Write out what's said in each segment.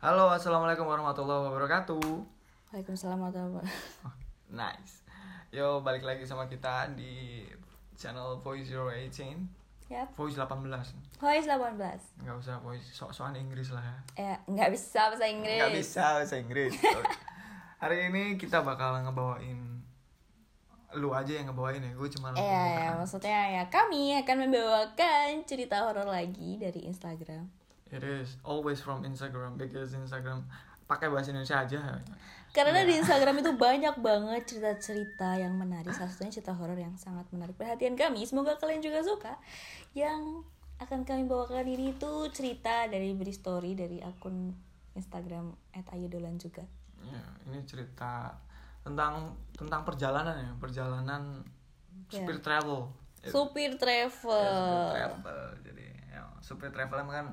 Halo, assalamualaikum warahmatullahi wabarakatuh. Waalaikumsalam warahmatullahi wabarakatuh. Nice. Yo, balik lagi sama kita di channel Voice 018. Yap. Voice 18. Voice 18. Nggak usah voice sok-sokan Inggris lah ya. Ya, nggak bisa bahasa Inggris. Nggak bisa bahasa Inggris. Hari ini kita bakal ngebawain lu aja yang ngebawain ya. Gue cuma Iya, ya, maksudnya ya kami akan membawakan cerita horor lagi dari Instagram. It is always from Instagram because Instagram pakai bahasa Indonesia aja. Karena di Instagram itu banyak banget cerita-cerita yang menarik. Salah satunya cerita horor yang sangat menarik perhatian kami. Semoga kalian juga suka. Yang akan kami bawakan ini tuh cerita dari beri story dari akun Instagram @ayudolan juga. Ya, ini cerita tentang tentang perjalanan ya, perjalanan Ya. supir travel. Supir ya, travel. supir travel. Jadi, ya, supir travel kan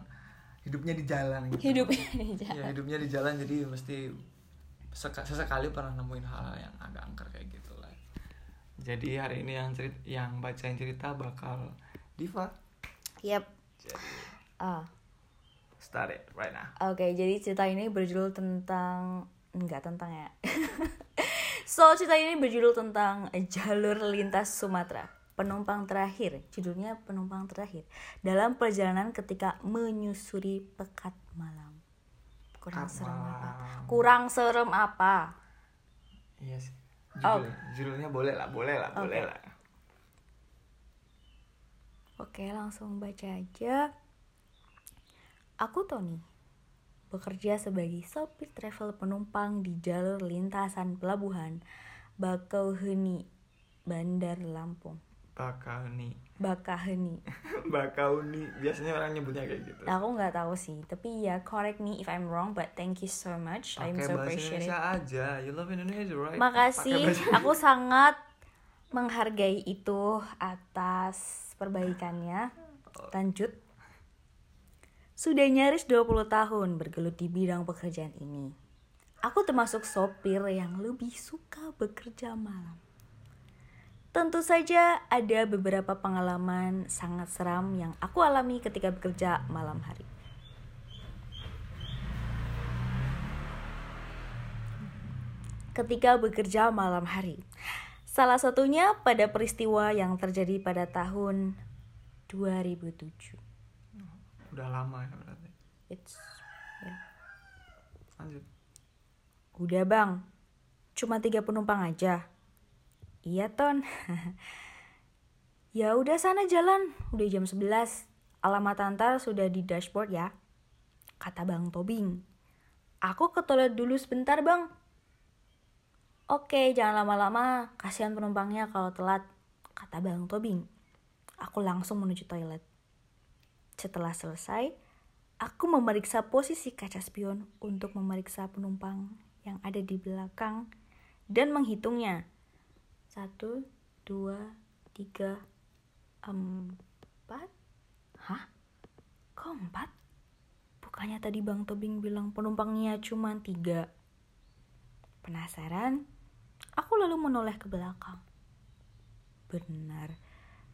hidupnya di jalan gitu. Hidupnya di jalan. Ya, hidupnya di jalan jadi mesti seka- sesekali pernah nemuin hal yang agak angker kayak gitu lah. Jadi hari ini yang cerit yang bacain cerita bakal Diva. Jadi Ah. start it right now. Oke, jadi cerita ini berjudul tentang enggak tentang ya. so, cerita ini berjudul tentang jalur lintas Sumatera. Penumpang terakhir, judulnya penumpang terakhir dalam perjalanan ketika menyusuri pekat malam. Kurang serem apa? Kurang serem apa? Iya sih. Oh. Judul, Judulnya boleh lah, boleh lah, boleh Oke. lah. Oke, langsung baca aja. Aku Tony, bekerja sebagai sopir travel penumpang di jalur lintasan pelabuhan Bakauheni, Bandar Lampung. Bakauni. Bakaheni. Bakauni. Biasanya orang nyebutnya kayak gitu. Aku nggak tahu sih, tapi ya correct me if I'm wrong, but thank you so much. I'm Pakai so it. Indonesia aja. You love Indonesia, right? Makasih, aku sangat menghargai itu atas perbaikannya. Lanjut. Sudah nyaris 20 tahun bergelut di bidang pekerjaan ini. Aku termasuk sopir yang lebih suka bekerja malam. Tentu saja ada beberapa pengalaman sangat seram yang aku alami ketika bekerja malam hari. ketika bekerja malam hari. Salah satunya pada peristiwa yang terjadi pada tahun 2007. Udah lama ya berarti. It's ya. Lanjut. Udah bang, cuma tiga penumpang aja. Iya ton. ya udah sana jalan, udah jam 11. Alamat antar sudah di dashboard ya. Kata Bang Tobing. Aku ke toilet dulu sebentar bang. Oke, jangan lama-lama. Kasihan penumpangnya kalau telat, kata Bang Tobing. Aku langsung menuju toilet. Setelah selesai, aku memeriksa posisi kaca spion untuk memeriksa penumpang yang ada di belakang dan menghitungnya. Satu, dua, tiga, empat. Hah? Kok empat? Bukannya tadi Bang Tobing bilang penumpangnya cuma tiga. Penasaran? Aku lalu menoleh ke belakang. Benar,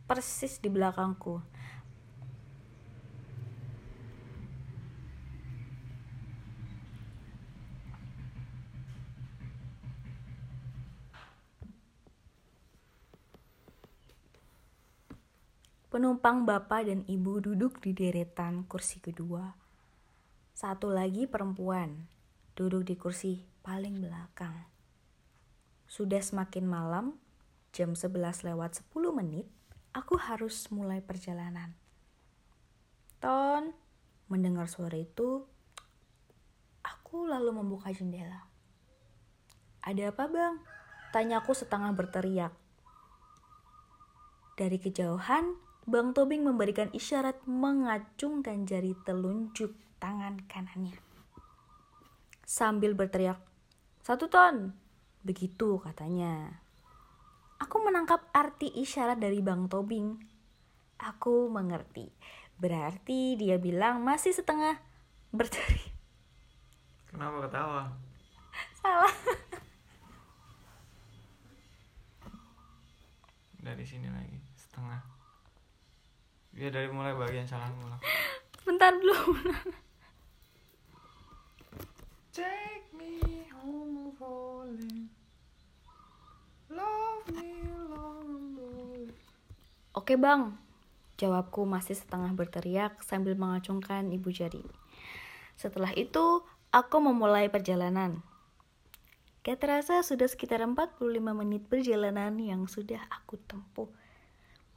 persis di belakangku. Penumpang bapak dan ibu duduk di deretan kursi kedua. Satu lagi perempuan duduk di kursi paling belakang. Sudah semakin malam, jam 11 lewat 10 menit, aku harus mulai perjalanan. Ton, mendengar suara itu, aku lalu membuka jendela. Ada apa bang? Tanyaku setengah berteriak. Dari kejauhan, Bang Tobing memberikan isyarat mengacungkan jari telunjuk tangan kanannya. Sambil berteriak, satu ton, begitu katanya. Aku menangkap arti isyarat dari Bang Tobing. Aku mengerti. Berarti dia bilang masih setengah berteriak. Kenapa ketawa? Salah. Dari sini lagi, setengah. Ya dari mulai bagian salah mula. Bentar dulu. Take me home falling. Love me long Oke bang, jawabku masih setengah berteriak sambil mengacungkan ibu jari. Setelah itu, aku memulai perjalanan. Gak terasa sudah sekitar 45 menit perjalanan yang sudah aku tempuh.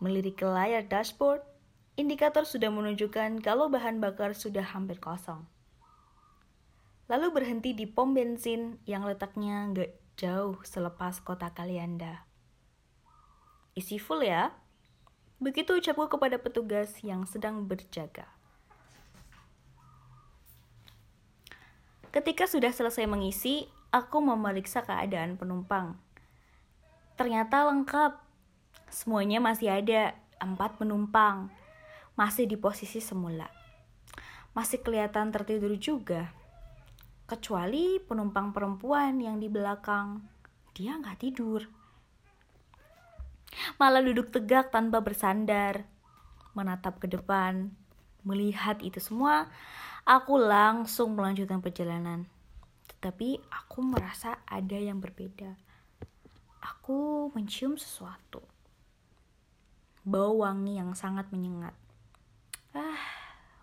Melirik ke layar dashboard, indikator sudah menunjukkan kalau bahan bakar sudah hampir kosong. Lalu berhenti di pom bensin yang letaknya gak jauh selepas kota Kalianda. Isi full ya? Begitu ucapku kepada petugas yang sedang berjaga. Ketika sudah selesai mengisi, aku memeriksa keadaan penumpang. Ternyata lengkap. Semuanya masih ada, empat penumpang. Masih di posisi semula. Masih kelihatan tertidur juga. Kecuali penumpang perempuan yang di belakang. Dia nggak tidur malah duduk tegak tanpa bersandar, menatap ke depan. Melihat itu semua, aku langsung melanjutkan perjalanan. Tetapi aku merasa ada yang berbeda. Aku mencium sesuatu. Bau wangi yang sangat menyengat. Ah,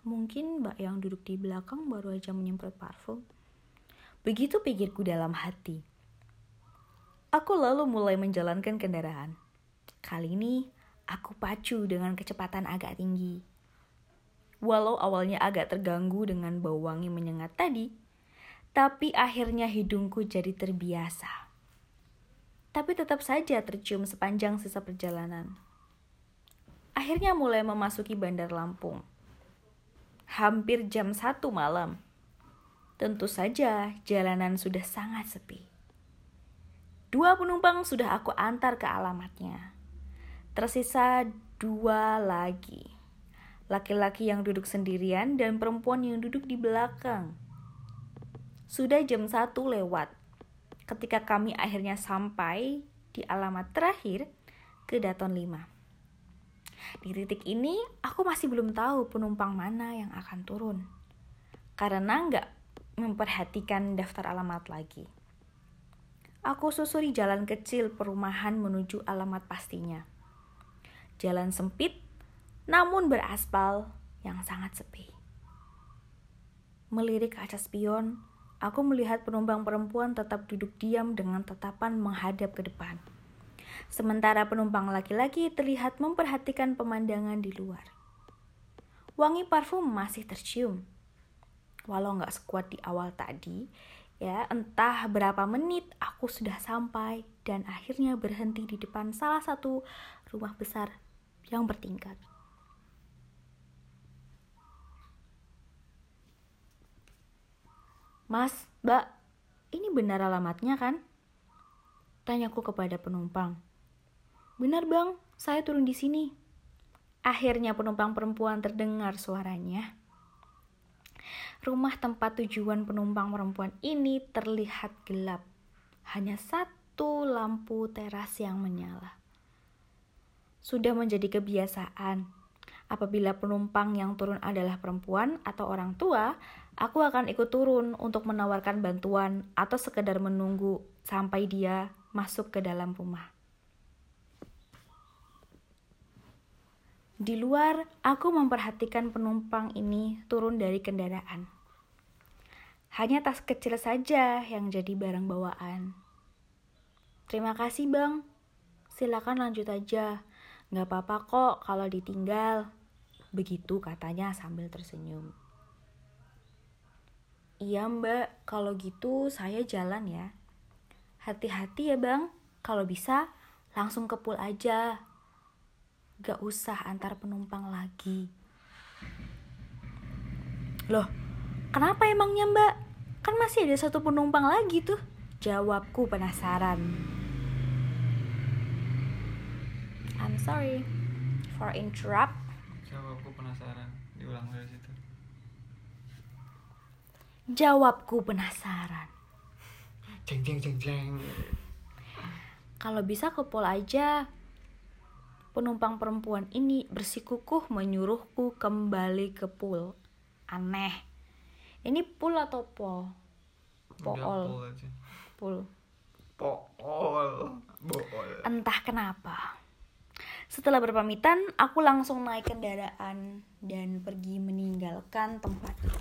mungkin mbak yang duduk di belakang baru aja menyemprot parfum. Begitu pikirku dalam hati. Aku lalu mulai menjalankan kendaraan. Kali ini aku pacu dengan kecepatan agak tinggi. Walau awalnya agak terganggu dengan bau wangi menyengat tadi, tapi akhirnya hidungku jadi terbiasa. Tapi tetap saja tercium sepanjang sisa perjalanan. Akhirnya mulai memasuki Bandar Lampung. Hampir jam satu malam. Tentu saja jalanan sudah sangat sepi. Dua penumpang sudah aku antar ke alamatnya. Tersisa dua lagi. Laki-laki yang duduk sendirian dan perempuan yang duduk di belakang. Sudah jam satu lewat. Ketika kami akhirnya sampai di alamat terakhir ke Daton 5. Di titik ini, aku masih belum tahu penumpang mana yang akan turun. Karena nggak memperhatikan daftar alamat lagi. Aku susuri jalan kecil perumahan menuju alamat pastinya. Jalan sempit, namun beraspal yang sangat sepi. Melirik kaca spion, aku melihat penumpang perempuan tetap duduk diam dengan tatapan menghadap ke depan. Sementara penumpang laki-laki terlihat memperhatikan pemandangan di luar. Wangi parfum masih tercium. Walau nggak sekuat di awal tadi, ya entah berapa menit aku sudah sampai dan akhirnya berhenti di depan salah satu rumah besar yang bertingkat. Mas, Mbak, ini benar alamatnya kan? Tanyaku kepada penumpang. Benar bang, saya turun di sini. Akhirnya penumpang perempuan terdengar suaranya. Rumah tempat tujuan penumpang perempuan ini terlihat gelap. Hanya satu lampu teras yang menyala sudah menjadi kebiasaan. Apabila penumpang yang turun adalah perempuan atau orang tua, aku akan ikut turun untuk menawarkan bantuan atau sekedar menunggu sampai dia masuk ke dalam rumah. Di luar, aku memperhatikan penumpang ini turun dari kendaraan. Hanya tas kecil saja yang jadi barang bawaan. Terima kasih, Bang. Silakan lanjut aja. Gak apa-apa kok kalau ditinggal. Begitu katanya sambil tersenyum. Iya mbak, kalau gitu saya jalan ya. Hati-hati ya bang, kalau bisa langsung ke pool aja. Gak usah antar penumpang lagi. Loh, kenapa emangnya mbak? Kan masih ada satu penumpang lagi tuh. Jawabku penasaran. I'm sorry for interrupt. Jawabku penasaran. Diulang dari situ. Jawabku penasaran. Jeng jeng jeng jeng. Kalau bisa ke pol aja. Penumpang perempuan ini bersikukuh menyuruhku kembali ke pool. Aneh. Ini pool atau pol? Pool. Pul. Pool. Bool. Entah kenapa. Setelah berpamitan, aku langsung naik kendaraan dan pergi meninggalkan tempat itu.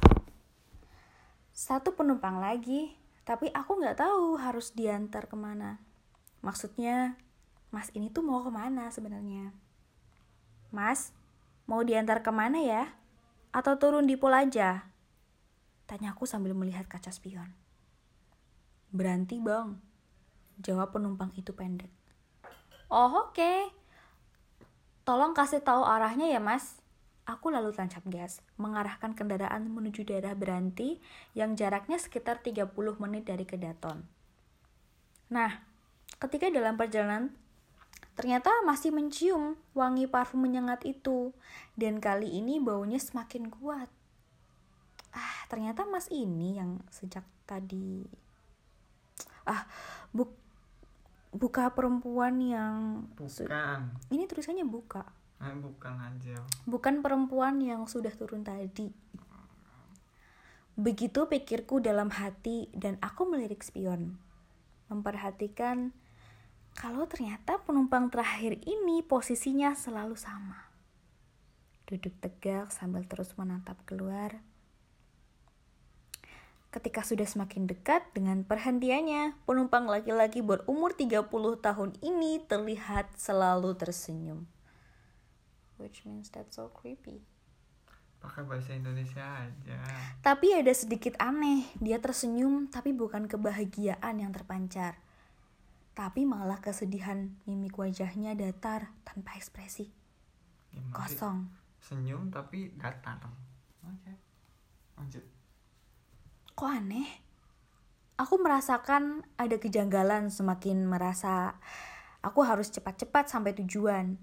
Satu penumpang lagi, tapi aku nggak tahu harus diantar ke mana. Maksudnya, Mas ini tuh mau ke mana sebenarnya? Mas, mau diantar ke mana ya? Atau turun di pol aja? Tanyaku sambil melihat kaca spion. Berhenti bang, jawab penumpang itu pendek. Oh oke, tolong kasih tahu arahnya ya mas. Aku lalu tancap gas, mengarahkan kendaraan menuju daerah berhenti yang jaraknya sekitar 30 menit dari Kedaton. Nah, ketika dalam perjalanan, ternyata masih mencium wangi parfum menyengat itu. Dan kali ini baunya semakin kuat. Ah, ternyata mas ini yang sejak tadi... Ah, bu buka perempuan yang... Bukan. Ini tulisannya buka. Eh, bukan aja. Bukan perempuan yang sudah turun tadi. Begitu pikirku dalam hati dan aku melirik spion. Memperhatikan kalau ternyata penumpang terakhir ini posisinya selalu sama. Duduk tegak sambil terus menatap keluar. Ketika sudah semakin dekat dengan perhentiannya, penumpang laki-laki berumur 30 tahun ini terlihat selalu tersenyum. Which means that's so creepy. Pakai bahasa Indonesia aja. Tapi ada sedikit aneh, dia tersenyum tapi bukan kebahagiaan yang terpancar. Tapi malah kesedihan mimik wajahnya datar tanpa ekspresi. Sih? Kosong. Senyum tapi datar. Oke. Lanjut. Kok aneh? Aku merasakan ada kejanggalan semakin merasa aku harus cepat-cepat sampai tujuan.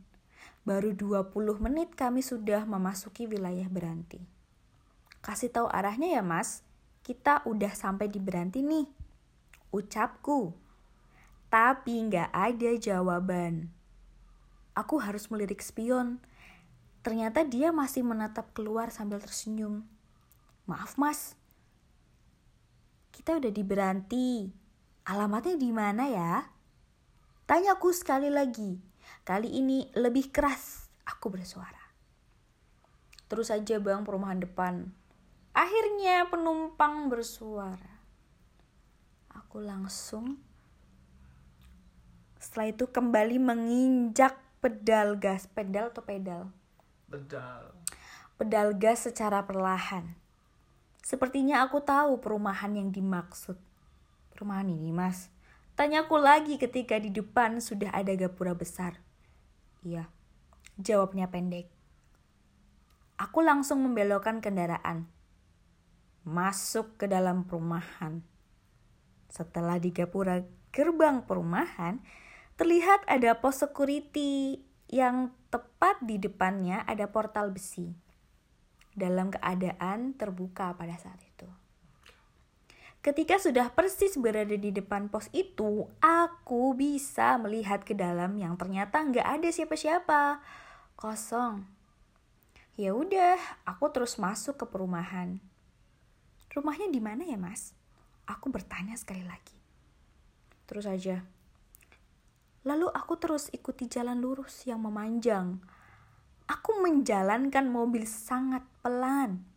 Baru 20 menit kami sudah memasuki wilayah Beranti. Kasih tahu arahnya ya mas, kita udah sampai di Beranti nih. Ucapku. Tapi nggak ada jawaban. Aku harus melirik spion. Ternyata dia masih menatap keluar sambil tersenyum. Maaf mas, kita udah di Beranti. Alamatnya di mana ya? Tanyaku sekali lagi. Kali ini lebih keras aku bersuara. Terus aja bang perumahan depan. Akhirnya penumpang bersuara. Aku langsung setelah itu kembali menginjak pedal gas. Pedal atau pedal? Bedal. pedal gas secara perlahan. Sepertinya aku tahu perumahan yang dimaksud. Perumahan ini, Mas. Tanyaku lagi ketika di depan sudah ada gapura besar. Iya, jawabnya pendek. Aku langsung membelokkan kendaraan. Masuk ke dalam perumahan. Setelah di gapura gerbang perumahan, terlihat ada pos security yang tepat di depannya ada portal besi dalam keadaan terbuka pada saat itu. Ketika sudah persis berada di depan pos itu, aku bisa melihat ke dalam yang ternyata nggak ada siapa-siapa, kosong. Ya udah, aku terus masuk ke perumahan. Rumahnya di mana ya, Mas? Aku bertanya sekali lagi. Terus aja. Lalu aku terus ikuti jalan lurus yang memanjang. Aku menjalankan mobil sangat pelan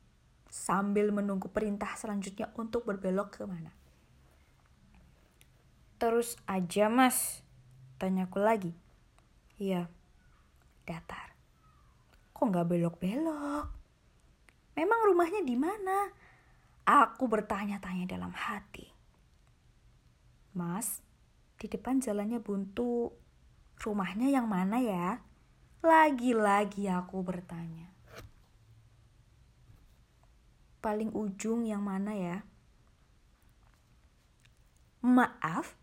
sambil menunggu perintah selanjutnya untuk berbelok ke mana. Terus aja mas, tanyaku lagi. Iya, datar. Kok nggak belok-belok? Memang rumahnya di mana? Aku bertanya-tanya dalam hati. Mas, di depan jalannya buntu. Rumahnya yang mana ya? Lagi-lagi aku bertanya. Paling ujung yang mana ya? Maaf,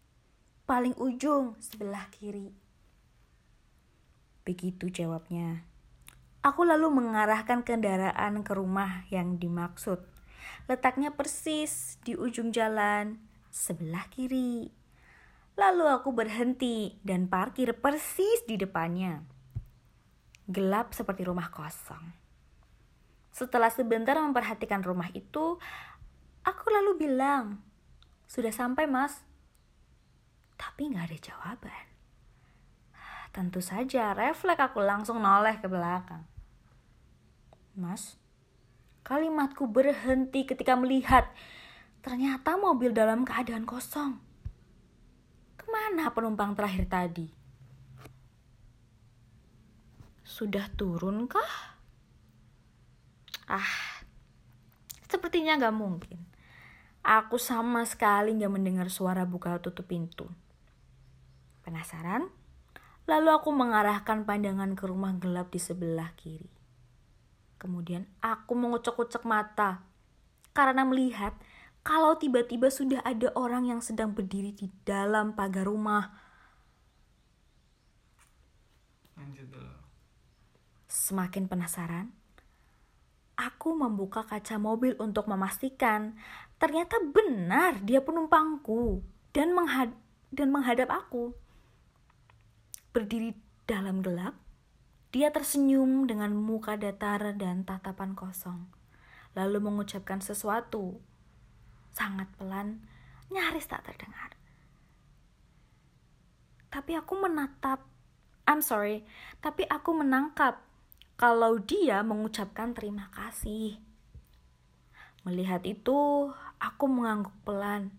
paling ujung sebelah kiri. Begitu jawabnya. Aku lalu mengarahkan kendaraan ke rumah yang dimaksud. Letaknya persis di ujung jalan sebelah kiri. Lalu aku berhenti dan parkir persis di depannya. Gelap seperti rumah kosong. Setelah sebentar memperhatikan rumah itu, aku lalu bilang, Sudah sampai mas. Tapi nggak ada jawaban. Tentu saja refleks aku langsung noleh ke belakang. Mas, kalimatku berhenti ketika melihat ternyata mobil dalam keadaan kosong. Ke mana penumpang terakhir tadi? Sudah turun kah? Ah, sepertinya gak mungkin. Aku sama sekali gak mendengar suara buka tutup pintu. Penasaran? Lalu aku mengarahkan pandangan ke rumah gelap di sebelah kiri. Kemudian aku mengucek-ucek mata karena melihat kalau tiba-tiba sudah ada orang yang sedang berdiri di dalam pagar rumah. Semakin penasaran, aku membuka kaca mobil untuk memastikan ternyata benar dia penumpangku dan menghad dan menghadap aku. Berdiri dalam gelap, dia tersenyum dengan muka datar dan tatapan kosong, lalu mengucapkan sesuatu sangat pelan, nyaris tak terdengar. Tapi aku menatap, I'm sorry, tapi aku menangkap kalau dia mengucapkan terima kasih. Melihat itu, aku mengangguk pelan.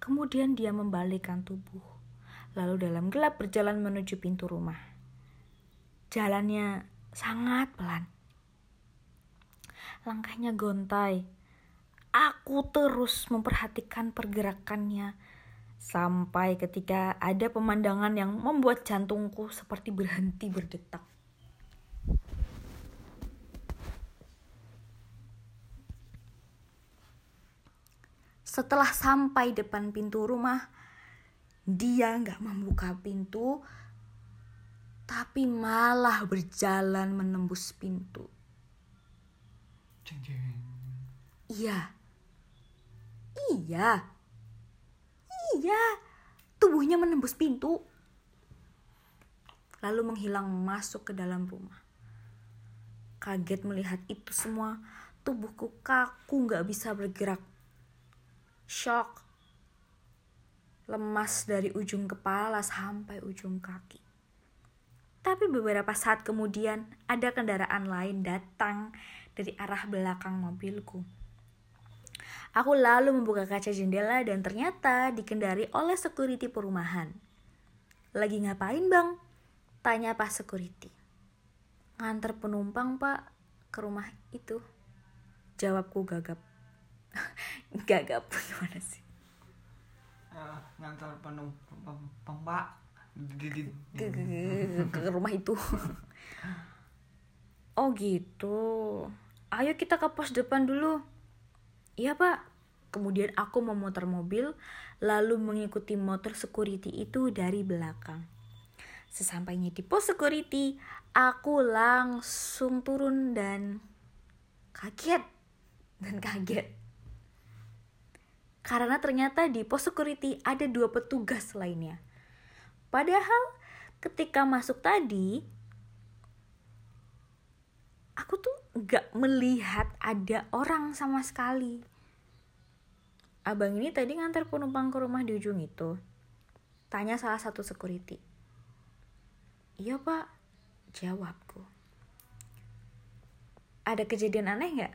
Kemudian dia membalikkan tubuh lalu dalam gelap berjalan menuju pintu rumah. Jalannya sangat pelan. Langkahnya gontai. Aku terus memperhatikan pergerakannya sampai ketika ada pemandangan yang membuat jantungku seperti berhenti berdetak. Setelah sampai depan pintu rumah, dia nggak membuka pintu, tapi malah berjalan menembus pintu. Iya, iya, iya, tubuhnya menembus pintu, lalu menghilang masuk ke dalam rumah. Kaget melihat itu semua, tubuhku kaku nggak bisa bergerak. Shock lemas dari ujung kepala sampai ujung kaki. Tapi beberapa saat kemudian ada kendaraan lain datang dari arah belakang mobilku. Aku lalu membuka kaca jendela dan ternyata dikendari oleh security perumahan. Lagi ngapain bang? Tanya pas security. Nganter penumpang pak ke rumah itu. Jawabku gagap. gagap gimana sih? uh, ngantar penumpang pak ke, ke, ke rumah itu. Oh gitu. Ayo kita ke pos depan dulu. Iya pak. Kemudian aku memutar mobil lalu mengikuti motor security itu dari belakang. Sesampainya di pos security aku langsung turun dan kaget. Dan kaget karena ternyata di pos security ada dua petugas lainnya. Padahal ketika masuk tadi, aku tuh gak melihat ada orang sama sekali. Abang ini tadi ngantar penumpang ke rumah di ujung itu. Tanya salah satu security. Iya pak, jawabku. Ada kejadian aneh gak?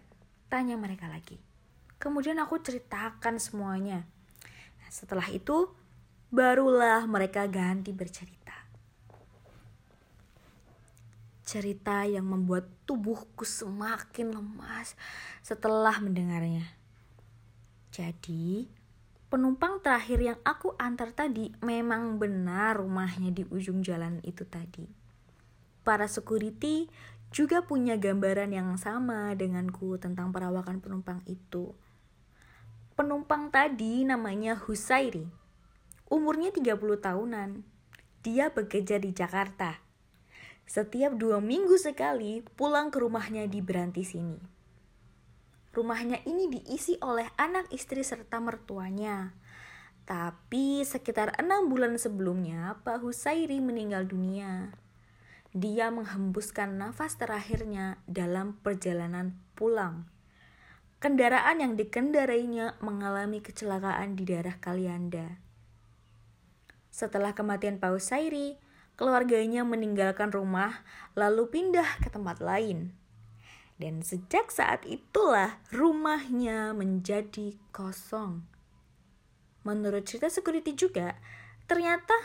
Tanya mereka lagi. Kemudian aku ceritakan semuanya. Nah, setelah itu, barulah mereka ganti bercerita. Cerita yang membuat tubuhku semakin lemas setelah mendengarnya. Jadi, penumpang terakhir yang aku antar tadi memang benar rumahnya di ujung jalan itu tadi. Para security juga punya gambaran yang sama denganku tentang perawakan penumpang itu. Penumpang tadi namanya Husairi. Umurnya 30 tahunan. Dia bekerja di Jakarta. Setiap dua minggu sekali pulang ke rumahnya di Beranti sini. Rumahnya ini diisi oleh anak istri serta mertuanya. Tapi sekitar enam bulan sebelumnya Pak Husairi meninggal dunia. Dia menghembuskan nafas terakhirnya dalam perjalanan pulang kendaraan yang dikendarainya mengalami kecelakaan di daerah Kalianda. Setelah kematian Paus Sairi, keluarganya meninggalkan rumah lalu pindah ke tempat lain. Dan sejak saat itulah rumahnya menjadi kosong. Menurut cerita security juga, ternyata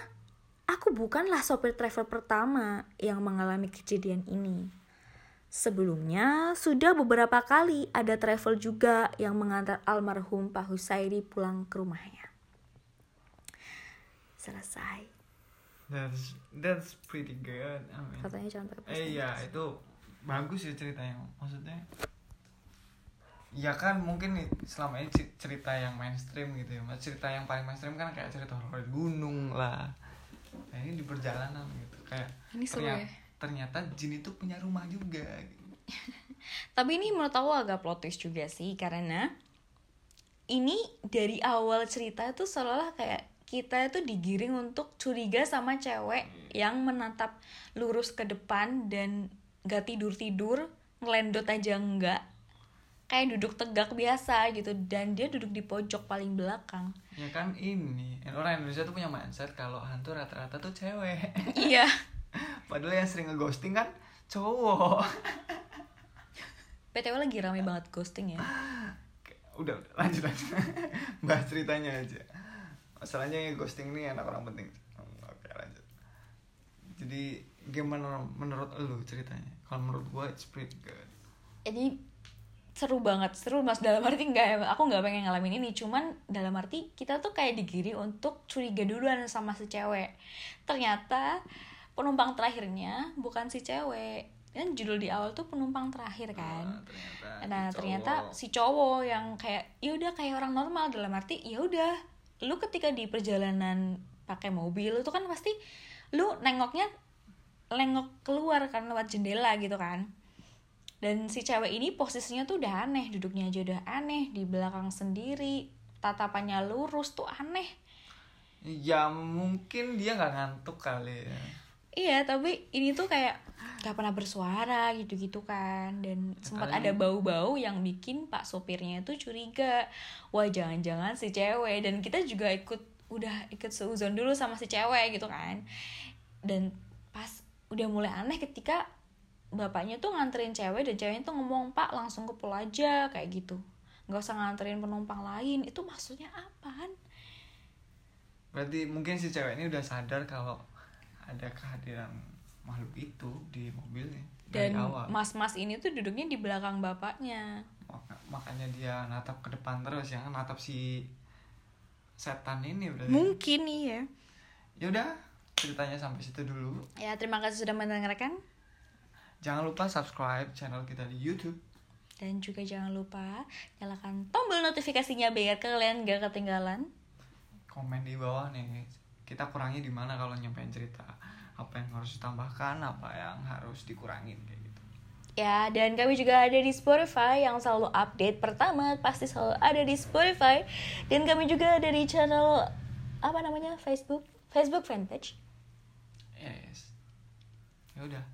aku bukanlah sopir travel pertama yang mengalami kejadian ini. Sebelumnya, sudah beberapa kali ada travel juga yang mengantar almarhum Pak Husairi pulang ke rumahnya. Selesai. That's that's pretty good. I mean. Katanya jangan pakai Eh iya itu bagus ya ceritanya. Maksudnya Ya kan mungkin nih selama ini cerita yang mainstream gitu ya. Mas cerita yang paling mainstream kan kayak cerita horor di gunung lah. Nah, ini di perjalanan gitu. Kayak Ini seru ya. Ternyata jin itu punya rumah juga. Tapi ini menurut aku agak plot twist juga sih karena ini dari awal cerita itu seolah kayak kita itu digiring untuk curiga sama cewek yang menatap lurus ke depan dan gak tidur-tidur, ngelendot aja enggak. Kayak duduk tegak biasa gitu dan dia duduk di pojok paling belakang. Ya kan ini orang Indonesia tuh punya mindset kalau hantu rata-rata tuh cewek. iya. Padahal yang sering ngeghosting kan cowok. PTW lagi rame banget ghosting ya. udah udah. Lanjut aja bahas ceritanya aja. Masalahnya yang ghosting ini anak orang penting. Oke lanjut. Jadi gimana menurut lu ceritanya? Kalau menurut gua it's pretty good. Jadi seru banget, seru mas. Dalam arti nggak aku nggak pengen ngalamin ini, cuman dalam arti kita tuh kayak digiring untuk curiga duluan sama si cewek. Ternyata penumpang terakhirnya bukan si cewek. Kan judul di awal tuh penumpang terakhir kan. Nah, ternyata Nah si ternyata cowok. si cowok yang kayak ya udah kayak orang normal dalam arti ya udah lu ketika di perjalanan pakai mobil itu kan pasti lu nengoknya nengok keluar kan lewat jendela gitu kan dan si cewek ini posisinya tuh udah aneh duduknya aja udah aneh di belakang sendiri tatapannya lurus tuh aneh ya mungkin dia nggak ngantuk kali ya iya tapi ini tuh kayak gak pernah bersuara gitu-gitu kan. Dan sempat ada bau-bau yang bikin pak sopirnya itu curiga. Wah jangan-jangan si cewek. Dan kita juga ikut udah ikut seuzon dulu sama si cewek gitu kan. Dan pas udah mulai aneh ketika bapaknya tuh nganterin cewek dan ceweknya tuh ngomong pak langsung ke pulau aja kayak gitu. Nggak usah nganterin penumpang lain. Itu maksudnya apaan? Berarti mungkin si cewek ini udah sadar kalau ada kehadiran makhluk itu di mobilnya dari dan awal. mas-mas ini tuh duduknya di belakang bapaknya. Maka- makanya dia natap ke depan terus ya natap si setan ini berarti mungkin iya. Ya udah ceritanya sampai situ dulu. Ya, terima kasih sudah mendengarkan. jangan lupa subscribe channel kita di YouTube. Dan juga jangan lupa nyalakan tombol notifikasinya biar kalian gak ketinggalan. komen di bawah nih kita kurangi di mana kalau nyampein cerita apa yang harus ditambahkan apa yang harus dikurangin kayak gitu Ya, dan kami juga ada di Spotify yang selalu update pertama pasti selalu ada di Spotify. Dan kami juga ada di channel apa namanya Facebook, Facebook fanpage. yes ya udah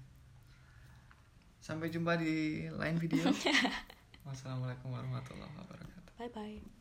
sampai jumpa di lain video wassalamualaikum warahmatullahi wabarakatuh Bye bye.